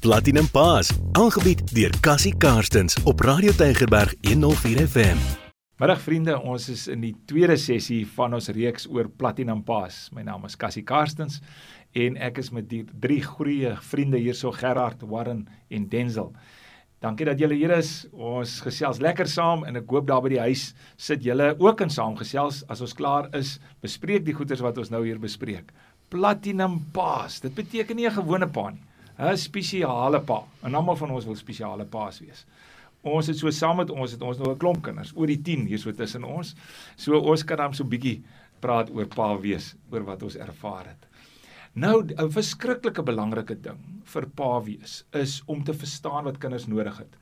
Platinum Paas, aangebied deur Cassie Karstens op Radio Tygerberg 104 FM. Middag vriende, ons is in die tweede sessie van ons reeks oor Platinum Paas. My naam is Cassie Karstens en ek is met die drie goeie vriende hierso Gerard, Warren en Denzel. Dankie dat julle hier is. Ons gesels lekker saam en ek hoop daar by die huis sit julle ook in saam gesels. As ons klaar is, bespreek die goeders wat ons nou hier bespreek. Platinum Paas. Dit beteken nie 'n gewone pa nie. 'n Spesiale pa. En almal van ons wil spesiale paas wees. Ons het so saam met ons het ons nou 'n klomp kinders, oor die 10 hier so tussen ons. So ons kan dan so bietjie praat oor pa wees, oor wat ons ervaar het. Nou 'n verskriklike belangrike ding vir pa wees is om te verstaan wat kinders nodig het.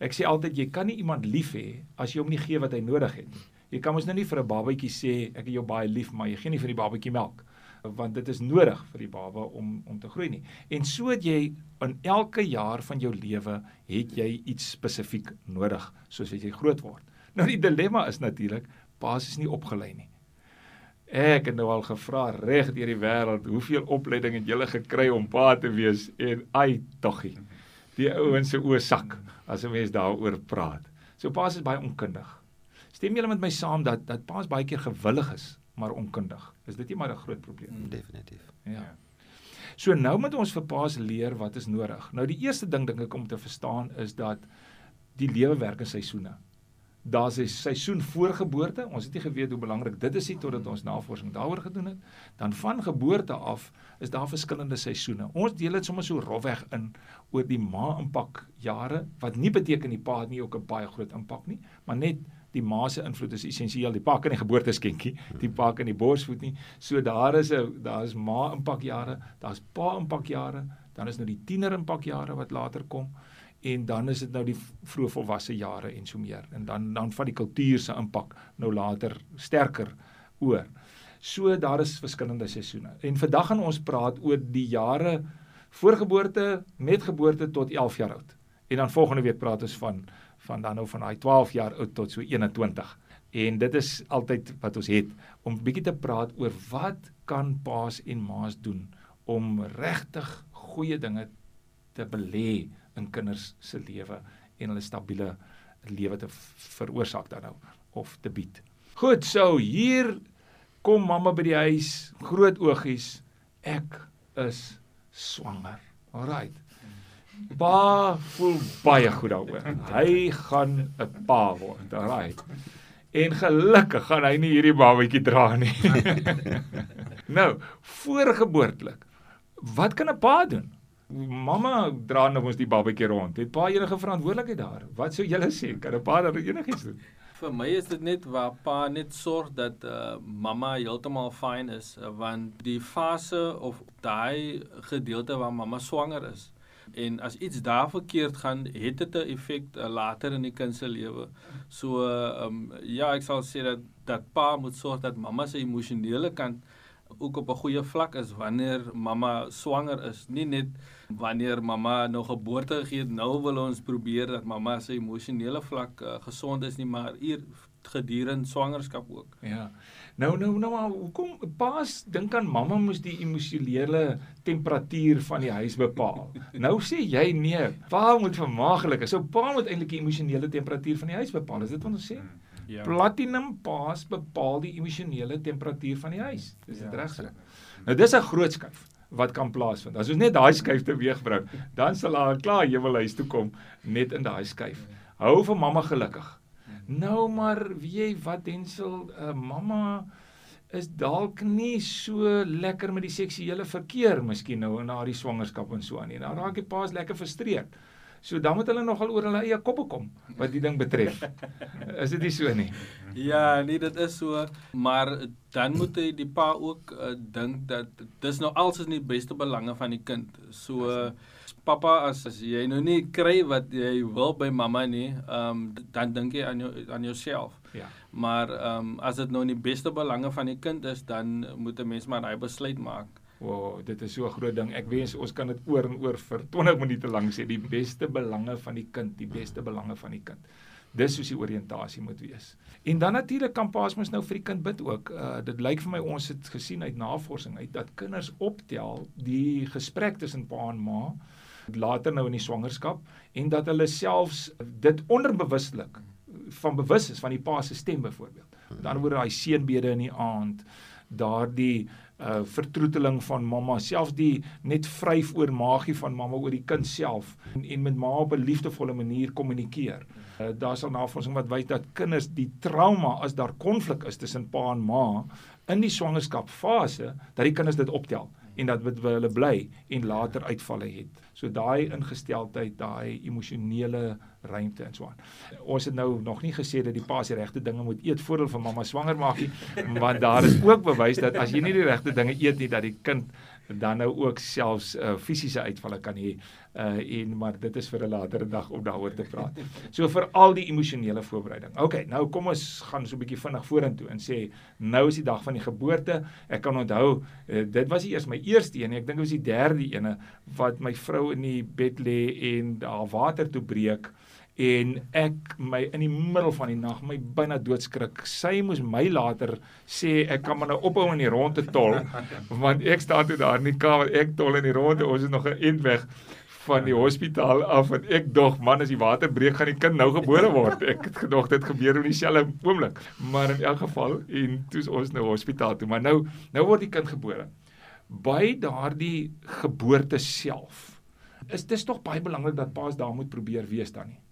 Ek sê altyd jy kan nie iemand lief hê as jy hom nie gee wat hy nodig het nie. Jy kan mos nou nie vir 'n babatjie sê ek het jou baie lief, maar jy gee nie vir die babatjie melk want dit is nodig vir die baba om om te groei nie. En so het jy in elke jaar van jou lewe het jy iets spesifiek nodig soos as jy groot word. Nou die dilemma is natuurlik, paas is nie opgelei nie. Ek het nou al gevra reg deur die wêreld, hoeveel opleiding het julle gekry om pa te wees en ai toggie. Die ouens se oë sak as 'n mens daaroor praat. So paas is baie onkundig. Stem julle met my saam dat dat paas baie keer gewillig is, maar onkundig. Is dit nie maar 'n groot probleem nie? Mm, definitief. Ja. So nou moet ons vir paas leer wat is nodig. Nou die eerste ding dink ek om te verstaan is dat die lewe werk in seisoene daar's 'n seisoen voor geboorte. Ons het nie geweet hoe belangrik dit is nie totdat ons navorsing daaroor gedoen het. Dan van geboorte af is daar verskillende seisoene. Ons deel dit sommer so rofweg in oor die ma impak jare wat nie beteken die pa het nie ook 'n baie groot impak nie, maar net die ma se invloed is essensieel. Die pa kan nie geboorteskenkie, die pa kan nie borsvoed nie. So daar is 'n daar is ma impak jare, daar's pa impak jare, dan is nou die tiener impak jare wat later kom en dan is dit nou die vroeë volwasse jare en so meer en dan dan van die kultuur se impak nou later sterker oor. So daar is verskillende seisoene. En vandag gaan ons praat oor die jare voorgeboorte, met geboorte tot 11 jaar oud. En dan volgende week praat ons van van dan nou van daai 12 jaar oud tot so 21. En dit is altyd wat ons het om bietjie te praat oor wat kan paas en maas doen om regtig goeie dinge te belê in kinders se lewe en hulle stabiele lewe te veroorsaak dan nou of te bied. Goed, so hier kom mamma by die huis, groot oogies. Ek is swanger. Alraight. Pa voel baie goed daaroor. Hy gaan 'n pa word. Alraight. En gelukkig gaan hy nie hierdie babatjie dra nie. nou, voorgeboortelik. Wat kan 'n pa doen? Mamma dra nou mos die babatjie rond. Het pa enige verantwoordelikheid daar? Wat sou julle sê? Kan 'n pa daar enigiets doen? Vir my is dit net waar pa net sorg dat uh, mamma heeltemal fyn is uh, want die fase of daai gedeelte waar mamma swanger is en as iets daar verkeerd gaan, het dit 'n effek uh, later in die kind se lewe. So uh, um, ja, ek sal sê dat dat pa moet sorg dat mamma se emosionele kant ook op 'n goeie vlak is wanneer mamma swanger is, nie net wanneer mamma nou geboorte gegee het, nou wil ons probeer dat mamma se emosionele vlak uh, gesond is nie, maar hier gedurende swangerskap ook. Ja. Nou nou nou maar hoekom paas dink aan mamma moes die emosionele temperatuur van die huis bepaal. Nou sê jy nee, pa moet vermaaglik. So pa moet eintlik die emosionele temperatuur van die huis bepaal. Is dit wat ons sê? Ja. Platinum paas bepaal die emosionele temperatuur van die huis. Dis dit ja, reg so. Nou dis 'n groot skuif wat kan plaasvind. As ons net daai skuif teweegbring, dan sal daar klaar hemelhuis toe kom net in daai skuif. Hou vir mamma gelukkig. Nou maar weet jy wat Densel, uh, mamma is dalk nie so lekker met die seksuele verkeer miskien nou na die swangerskap en so aan nie. Nou raak die paas lekker frustreerd. So dan moet hulle nogal oor hulle eie koppe kom wat die ding betref. is dit nie so nie? Ja, nee, dit is so, maar dan moet hy die pa ook uh, dink dat dis nou alles in die beste belange van die kind. So uh, pappa as, as jy nou nie kry wat jy wil by mamma nie, ehm um, dan dink jy aan jou aan jouself. Ja. Maar ehm um, as dit nou in die beste belange van die kind is, dan moet 'n mens maar daai besluit maak. Wow, dit is so 'n groot ding. Ek wens ons kan dit oor en oor vir 20 minute lank sê, die beste belange van die kind, die beste belange van die kind. Dis soos die oriëntasie moet wees. En dan natuurlik kan paas mos nou vir die kind bid ook. Uh dit lyk vir my ons het gesien uit navorsing uit dat kinders optel die gesprek tussen pa en ma later nou in die swangerskap en dat hulle selfs dit onderbewustelik van bewus is van die pa se stem byvoorbeeld. Met ander woorde daai seënbede in die aand, daardie uh vertroeteling van mamma, selfs die net vryf oor magie van mamma oor die kind self en, en met ma op 'n liefdevolle manier kommunikeer. Uh daar sal navorsing wat wys dat kinders die trauma as daar konflik is tussen pa en ma in die swangerskapfase, dat die kinders dit optel en dat wat hulle bly en later uitvalle het. So daai ingesteldheid, daai emosionele ruimte en so aan. Ons het nou nog nie gesê dat die pa se regte dinge moet eet voordat van mamma swanger maak nie, want daar is ook bewys dat as jy nie die regte dinge eet nie dat die kind dan nou ook selfs uh, fisiese uitvalle kan hê. Uh en maar dit is vir 'n latere dag om daaroor te praat. So vir al die emosionele voorbereiding. OK, nou kom ons gaan so 'n bietjie vinnig vorentoe en sê nou is die dag van die geboorte. Ek kan onthou uh, dit was eers my eerste een, ek dink dit was die derde ene wat my vrou in die bed lê en daar water toe breek en ek my in die middel van die nag my byna doodskrik. Sy moes my later sê ek kan maar nou ophou in die ronde tol want ek staan toe daar in die kamer ek tol in die ronde ons is nog 'n end weg van die hospitaal af en ek dog man as die water breek gaan die kind nou gebore word. Ek het gedog dit gebeur in dieselfde oomblik. Maar in elk geval en toe ons nou hospitaal toe, maar nou nou word die kind gebore. By daardie geboorte self is dis tog baie belangrik dat paas daar moet probeer wees dan nie.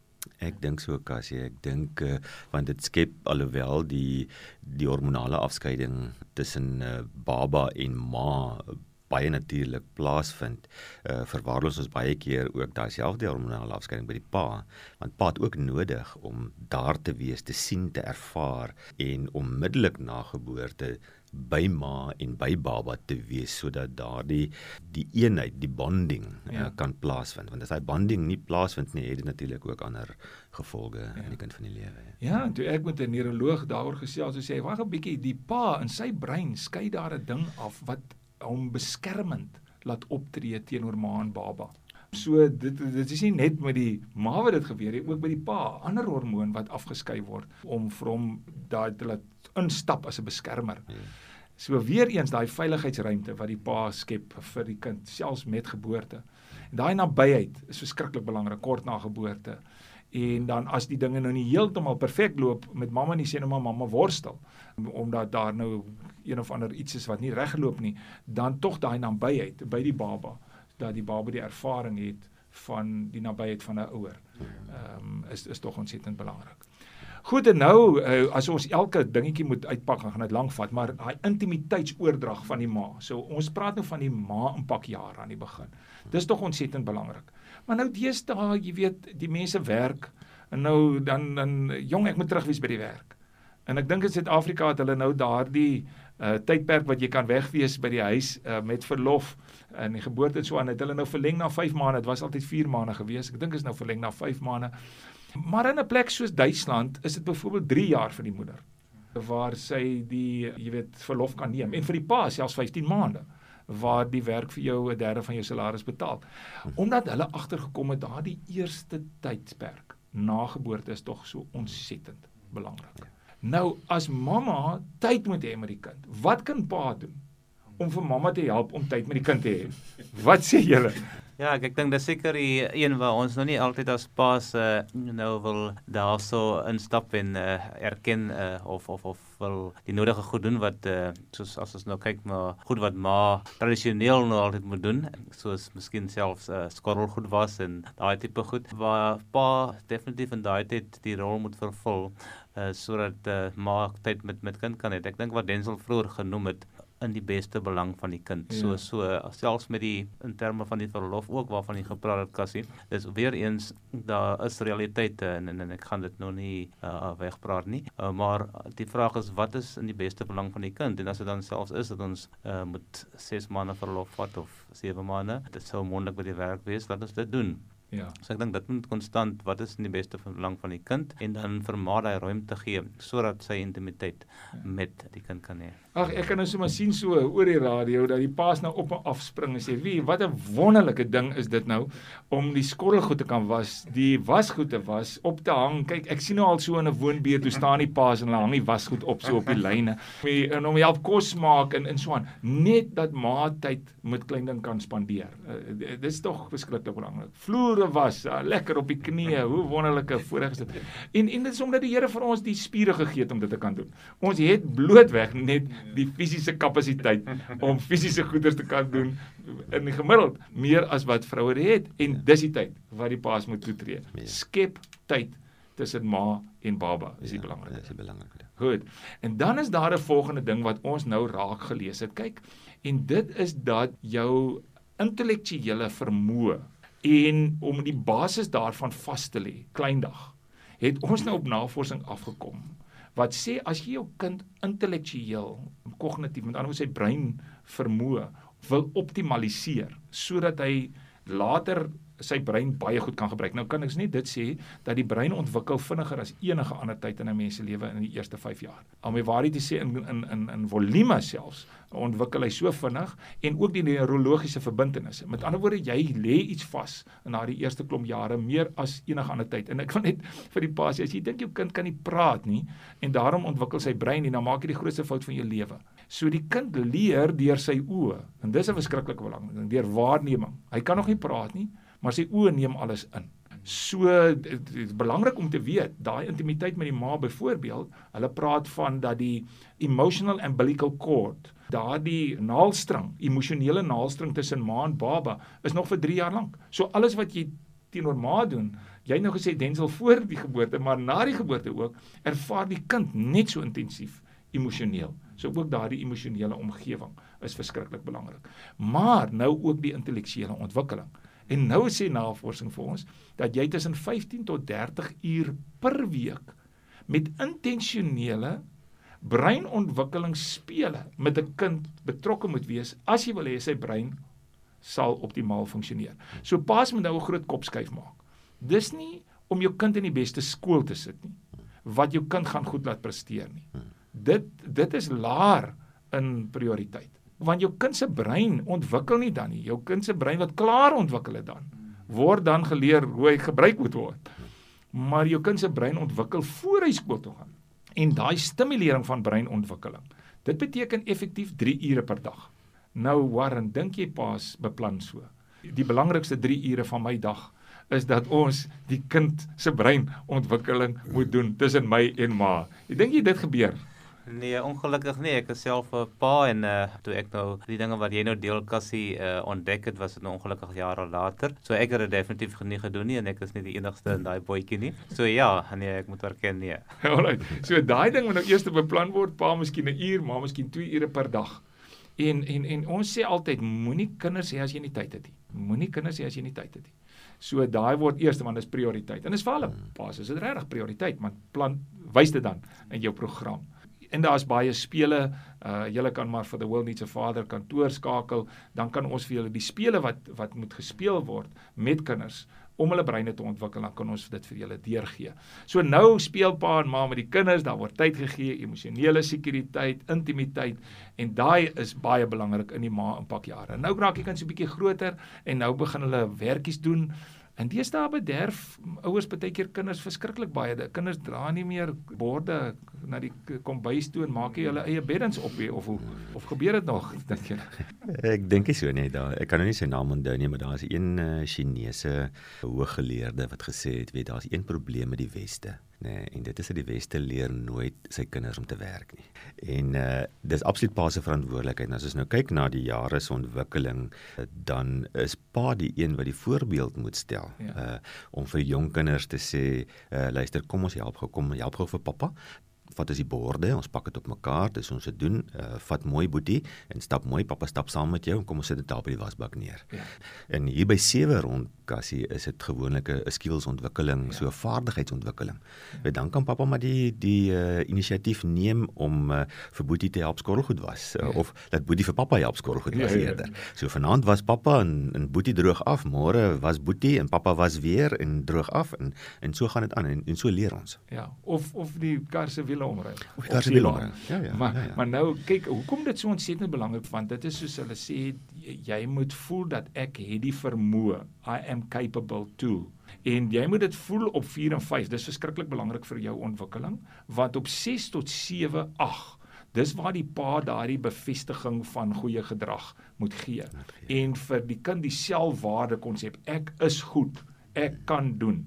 Ek dink so Cassie, ek dink uh, want dit skep alhoewel die die hormonale afskeiding tussen uh, baba en ma baie natuurlik plaasvind. Uh verwaarloos ons baie keer ook daai selfde hormonale afskeiding by die pa, want pa het ook nodig om daar te wees, te sien, te ervaar en onmiddellik na geboorte by ma en by baba te wees sodat daardie die eenheid, die bonding ja. uh, kan plaasvind. Want as hy bonding nie plaasvind nie, het dit natuurlik ook ander gevolge ja. in die kind van die lewe. Ja, ja toe ek met 'n neuroloog daaroor gesels, so sê hy, "Wag 'n bietjie, die pa in sy brein skei daar 'n ding af wat hom beskermend laat optree teenoor ma en baba." So dit dit is nie net met die ma wat dit gebeur nie, ook by die pa, ander hormoon wat afgeskei word om vir hom daai te laat instap as 'n beskermer. Ja. So weer eens daai veiligheidsruimte wat die pa skep vir die kind selfs met geboorte. En daai nabyheid is verskriklik belangrik kort na geboorte. En dan as die dinge nou nie heeltemal perfek loop met mamma nie sê nou maar mamma worstel omdat daar nou een of ander iets is wat nie reg geloop nie, dan tog daai nabyheid by die baba dat die baba die ervaring het van die nabyheid van 'n ouer. Ehm um, is is tog ontsettend belangrik. Goed en nou uh, as ons elke dingetjie moet uitpak, gaan dit lank vat, maar daai intimiteitsoordrag van die ma. So ons praat nou van die ma impak jaar aan die begin. Dis tog ontsettend belangrik. Maar nou deesdae, jy weet, die mense werk en nou dan dan jong ek moet terug wees by die werk. En ek dink in Suid-Afrika het hulle nou daardie uh tydperk wat jy kan wegwees by die huis uh, met verlof en die geboorte en so aan het hulle nou verleng na 5 maande. Dit was altyd 4 maande gewees. Ek dink is nou verleng na 5 maande. Maar in 'n plek soos Duitsland is dit byvoorbeeld 3 jaar vir die moeder waar sy die jy weet verlof kan neem en vir die pa selfs 15 maande waar die werk vir jou 'n derde van jou salaris betaal. Omdat hulle agtergekom het daardie eerste tydperk na geboorte is tog so ontsettend belangrik. Nou as mamma tyd moet hê met die kind, wat kan pa doen om vir mamma te help om tyd met die kind te hê? Wat sê julle? Ja, ek, ek dink dis seker die een waar ons nog nie altyd as paas uh, nou wil daarso instap en uh, erken uh, of of of wil die nodige goed doen wat uh, soos as ons nou kyk na goed wat ma tradisioneel nou altyd moet doen, soos miskien selfs uh, skorrelgoed was en daai tipe goed waar pa definitief in daai tyd die rol moet vervul uh, sodat uh, ma tyd met met kind kan hê. Ek dink wat Denzel vroeër genoem het in die beste belang van die kind. Ja. So so selfs met die in terme van die verlof ook waarvan jy gepraat het Cassie. Dis weer eens daar is realiteite en, en en ek gaan dit nou nie uh, wegpraat nie. Uh, maar die vraag is wat is in die beste belang van die kind? En as dit dan selfs is dat ons uh, moet 6 maande verlof vat of 7 maande, dit sou moontlik by die werk wees dat ons dit doen. Ja. So ek dink dit moet konstant wat is in die beste belang van die kind en dan vermaak daai ruimte gee sodat sy intimiteit ja. met die kind kan hê. Ag ek kan nou sommer sien so oor die radio dat die paas nou op en af spring en sê, "Wie, wat 'n wonderlike ding is dit nou om die skottelgoed te kan was, die wasgoed te was, op te hang. Kyk, ek sien nou al so in 'n woonbuurt hoe staan die paas en hulle hang die wasgoed op so op die lyne. En om help kos maak en en so aan. Net dat ma tyd met klein ding kan spandeer. Uh, dit is tog beskiklik belangrik. Vloere was, uh, lekker op die knieë, hoe wonderlike voorreg is dit. En en dit is omdat die Here vir ons die spiere gegee het om dit te kan doen. Ons het blootweg net die fisiese kapasiteit om fisiese goeders te kan doen in die gemiddeld meer as wat vroue het en dis die tyd wat die paas moet toetree. Ja. Skep tyd tussen ma en baba is die Ja, belangrike. Dis die belangrike. Goed. En dan is daar 'n volgende ding wat ons nou raak gelees het. Kyk, en dit is dat jou intellektuele vermoë en om die basis daarvan vas te lê, kleindag, het ons nou op navorsing afgekom wat sê as jy jou kind intellektueel, kognitief, met ander woorde sy brein vermoë wil optimaliseer sodat hy later sy brein baie goed kan gebruik. Nou kan ek net dit sê dat die brein ontwikkel vinniger as enige ander tyd in 'n mens se lewe in die eerste 5 jaar. Om die waarheid te sê in in in in volume selfs ontwikkel hy so vinnig en ook die neurologiese verbintenisse. Met ander woorde, jy lê iets vas in daardie eerste klomp jare meer as enige ander tyd. En ek wil net vir die pa sê as jy dink jou kind kan nie praat nie en daarom ontwikkel sy brein nie, dan maak jy die grootste fout van jou lewe. So die kind leer deur sy oë en dis 'n verskriklike belangrike ding, deur waarneming. Hy kan nog nie praat nie, maar sy oë neem alles in. So dit belangrik om te weet, daai intimiteit met die ma byvoorbeeld, hulle praat van dat die emotional umbilical cord, daardie naalstrang, emosionele naalstrang tussen ma en baba is nog vir 3 jaar lank. So alles wat jy teenoor ma doen, jy het nou gesê Denzel voor die geboorte, maar na die geboorte ook, ervaar die kind net so intensief emosioneel. So ook daardie emosionele omgewing is verskriklik belangrik. Maar nou ook die intellektuele ontwikkeling. En nou sê navorsing vir ons dat jy tussen 15 tot 30 uur per week met intentionele breinontwikkelingsspele met 'n kind betrokke moet wees as jy wil hê sy brein sal optimaal funksioneer. So paas moet nou 'n groot kop skuif maak. Dis nie om jou kind in die beste skool te sit nie wat jou kind gaan goed laat presteer nie. Dit dit is laer in prioriteit. Want jou kind se brein ontwikkel nie dan nie. Jou kind se brein wat klaar ontwikkel het dan word dan geleer hoe hy gebruik moet word. Maar jou kind se brein ontwikkel voor hy skool toe gaan. En daai stimulering van breinontwikkeling. Dit beteken effektief 3 ure per dag. Nou Warren, dink jy paas beplan so? Die belangrikste 3 ure van my dag is dat ons die kind se breinontwikkeling moet doen tussen my en ma. Ek dink jy dit gebeur. Nee, ongelukkig nie. Ek is self 'n pa en uh toe ek nou die dinge wat jy nou deel Cassie uh ontdek het, was dit nou ongelukkig jare later. So ek het dit definitief nie gedoen nie en ek is nie die enigste in daai bootjie nie. So ja, nee, ek moet erken nee. Alright. So daai ding moet nou eers beplan word, pa miskien 'n uur, maar miskien 2 ure per dag. En en en ons sê altyd moenie kinders hê as jy nie tyd het nie. Moenie kinders hê as jy nie tyd het nie. So daai word eerste want dis prioriteit. En dis vir hulle pas, is dit regtig prioriteit, maar plan wys dit dan in jou program. En daar's baie spele. Uh julle kan maar vir the World Needs a Father kantoor skakel, dan kan ons vir julle die spele wat wat moet gespeel word met kinders om hulle breine te ontwikkel, dan kan ons dit vir julle deurgee. So nou speel pa en ma met die kinders, daar word tyd gegee, emosionele sekuriteit, intimiteit en daai is baie belangrik in die ma impakjare. Nou raak die kind so 'n bietjie groter en nou begin hulle werkies doen. En deesdae bederf ouers baie keer kinders verskriklik baie. Die kinders dra nie meer borde na die kombuis toe en maak nie hulle eie beddens op nie of hoe of gebeur dit nog dink jy? Ek dink nie so nie. Daar ek kan nou nie sy naam onthou nie, maar daar is een uh, Chinese hooggeleerde wat gesê het, weet daar's een probleem met die weste, nê, nee, en dit is dat die weste leer nooit sy kinders om te werk nie. En uh dis absoluut pa se verantwoordelikheid. En as ons nou kyk na die jare se ontwikkeling, uh, dan is pa die een wat die voorbeeld moet stel. Ja. Uh om vir jong kinders te sê, uh luister, kom ons help gou, kom help gou vir pappa vat as die borde, ons pak dit op mekaar, dis ons dit doen. Uh, vat mooi boetie en stap mooi, pappa stap saam met jou en kom ons sit dit daar by die wasbak neer. Ja. En hier by 7 rond kassie is dit gewoonlik 'n skillsontwikkeling, ja. so vaardigheidsontwikkeling. Ja. Dan kan pappa maar die die uh, inisiatief neem om uh, vir boetie te help skottelgoed was uh, Ja. of dat boetie vir pappa help skottelgoed was Ja, ja, ja. eerder. So vanaand was pappa en, en boetie droog af, môre was boetie en pappa was weer en droog af en en so gaan dit aan en, en so leer ons. Ja, of of die kar se wiele hulle omry. Of daar se belang. Ja ja. Maar ja, ja. maar nou kyk, hoekom dit so ontsettend belangrik want dit is soos hulle sê jy, moet voel dat ek het die vermoë. I am capable too. En jy moet dit voel op 4 en 5. Dis verskriklik belangrik vir jou ontwikkeling want op 6 tot 7, 8 Dis waar die pa daardie bevestiging van goeie gedrag moet gee. En vir die kind die selfwaarde konsep, ek is goed, ek kan doen.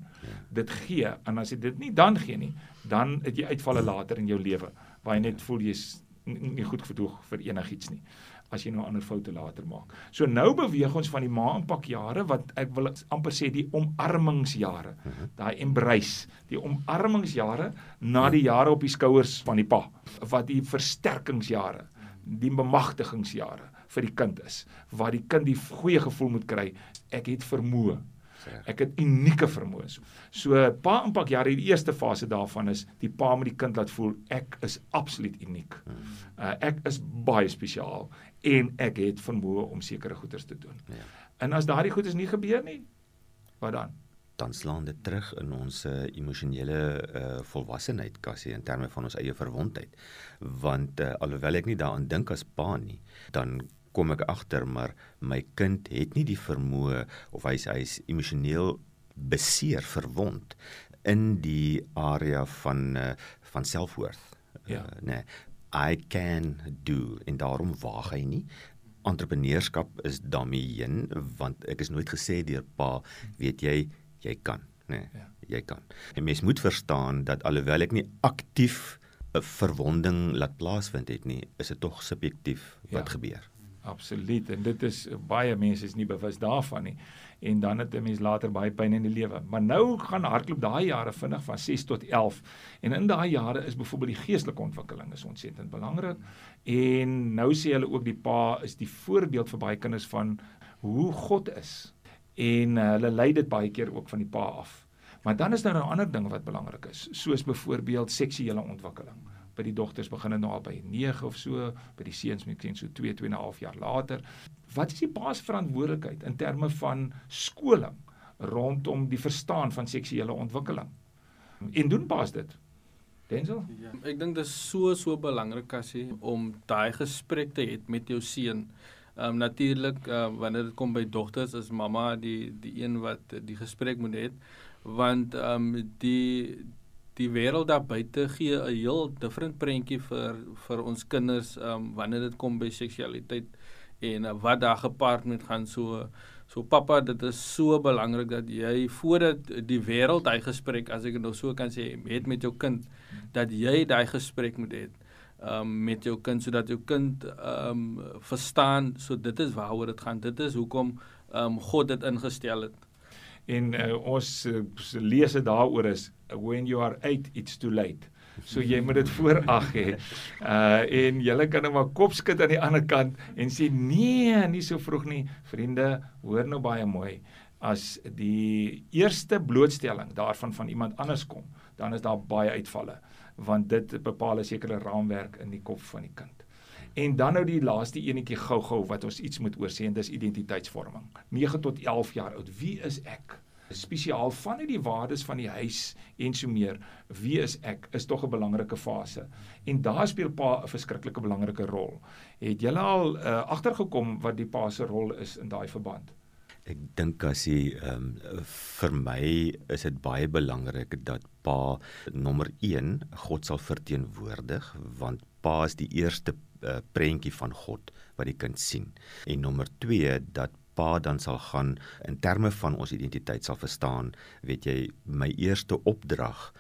Dit gee en as jy dit nie dan gee nie, dan het jy uitvalle later in jou lewe waar jy net voel jy's nie goed genoeg vir enigiets nie as jy nou ander foute later maak. So nou beweeg ons van die ma impak jare wat ek wil amper sê die omarmingsjare. Daai embrace, die omarmingsjare na die jare op die skouers van die pa wat die versterkingsjare, die bemagtigingsjare vir die kind is, waar die kind die goeie gevoel moet kry, ek het vermoë. Ek het unieke vermoëns. So pa impak jare die eerste fase daarvan is die pa moet die kind laat voel ek is absoluut uniek. Uh, ek is baie spesiaal en ek het vermoë om sekere goeders te doen. Ja. En as daardie goeders nie gebeur nie, wat dan? dan slaan dit terug in ons uh, emosionele uh, volwassenheid kassie in terme van ons eie verwondheid. Want uh, alhoewel ek nie daaraan dink as pa nie, dan kom ek agter maar my kind het nie die vermoë of hy's hy's emosioneel beseer, verwond in die area van uh, van selfworth. Ja. Uh, nee, I can do en daarom waag hy nie entrepreneurskap is daarmee heen want ek is nooit gesê deur pa weet jy jy kan nê nee, Ja. jy kan en mens moet verstaan dat alhoewel ek nie aktief 'n verwonding laat plaasvind het nie is dit tog subjektief wat Ja. gebeur Absoluut en dit is baie mense is nie bewus daarvan nie en dan het 'n mens later baie pyn in die lewe. Maar nou gaan hardloop daai jare vinnig van 6 tot 11 en in daai jare is byvoorbeeld die geestelike ontwikkeling is ontsettend belangrik en nou sê hulle ook die pa is die voorbeeld vir baie kinders van hoe God is en uh, hulle lei dit baie keer ook van die pa af. Maar dan is daar 'n ander ding wat belangrik is, soos byvoorbeeld seksuele ontwikkeling. By die dogters begin dit nou al by 9 of so, by die seuns miskien so 2, 2 en 'n half jaar later. Wat is die se verantwoordelikheid in terme van skoling rondom die verstaan van seksuele ontwikkeling? En doen paas dit? Denzel? Ja, ek dink dit is so so belangrik asie om daai gesprek te hê met jou seun. Ehm um, natuurlik uh, wanneer dit kom by dogters is mamma die die een wat die gesprek moet hê want ehm um, die die wêreld daar buite gee 'n heel different prentjie vir vir ons kinders ehm um, wanneer dit kom by seksualiteit en uh, wat daar gepaard met gaan so So pappa, dit is so belangrik dat jy voordat die wêreld hy gesprek as ek dit nou so kan sê, het met jou kind dat jy daai gesprek moet hê um met jou kind sodat jou kind um verstaan so dit is waaroor dit gaan. Dit is hoekom um God dit ingestel het. En uh, ons uh, lees dit daaroor is when you are 8 it's too late. So jy moet dit voorag hê. Uh en jy kan nou maar kop skud aan die ander kant en sê nee, nie so vroeg nie. Vriende, hoor nou baie mooi. As die eerste blootstelling daarvan van iemand anders kom, dan is daar baie uitvalle want dit bepaal 'n sekere raamwerk in die kop van die kind. En dan nou die laaste enetjie gou-gou wat ons iets moet oorsê en dis identiteitsvorming. 9 tot 11 jaar oud. Wie is ek? Spesiaal vanuit die waardes van die huis en so meer. Wie is ek? Is tog 'n belangrike fase. En daar speel pa 'n verskriklike belangrike rol. Het julle al uh, agtergekom wat die pa se rol is in daai verband? Ek dink as jy um, vir my is dit baie belangrik dat pa nommer 1 God sal verteenwoordig want pa is die eerste uh, prentjie van God wat die kind sien. En nommer 2 dat pa dan sal gaan in terme van ons identiteit sal verstaan, weet jy, my eerste opdrag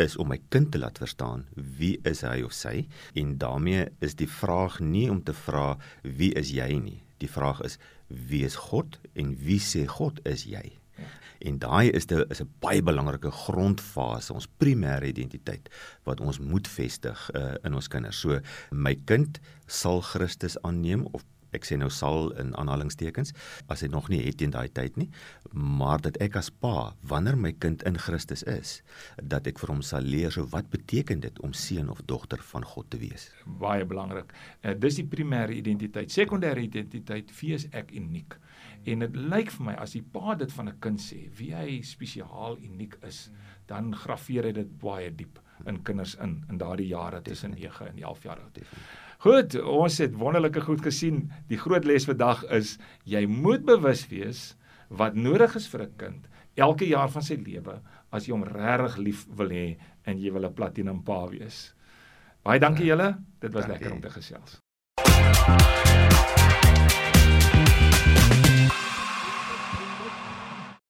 is om my kind te laat verstaan wie is hy of sy en daarmee is die vraag nie om te vra wie is jy nie. Die vraag is wie is God en wie sê God is jy? Ja. En daai is 'n is 'n baie belangrike grondfase, ons primêre identiteit wat ons moet vestig uh, in ons kinders. So my kind sal Christus aanneem of ek sê nou sal in aanhalingstekens as hy nog nie het in daai tyd nie maar dat ek as pa wanneer my kind in Christus is dat ek vir hom sal leer so wat beteken dit om seun of dogter van God te wees? Baie belangrik. Uh, dis die primêre identiteit. Sekondêre identiteit wie is ek uniek? En dit lyk vir my as die pa dit van 'n kind sê wie hy spesiaal uniek is dan graweer hy dit baie diep in kinders in in daardie jare tussen 9 en 11 jaar oud. Goed, ons het wonderlike goed gesien. Die groot les vandag is jy moet bewus wees wat nodig is vir 'n kind elke jaar van sy lewe as jy hom regtig lief wil hê en jy wil 'n platinum pa wees. Baie dankie julle. Dit was Dankie. lekker om te gesels.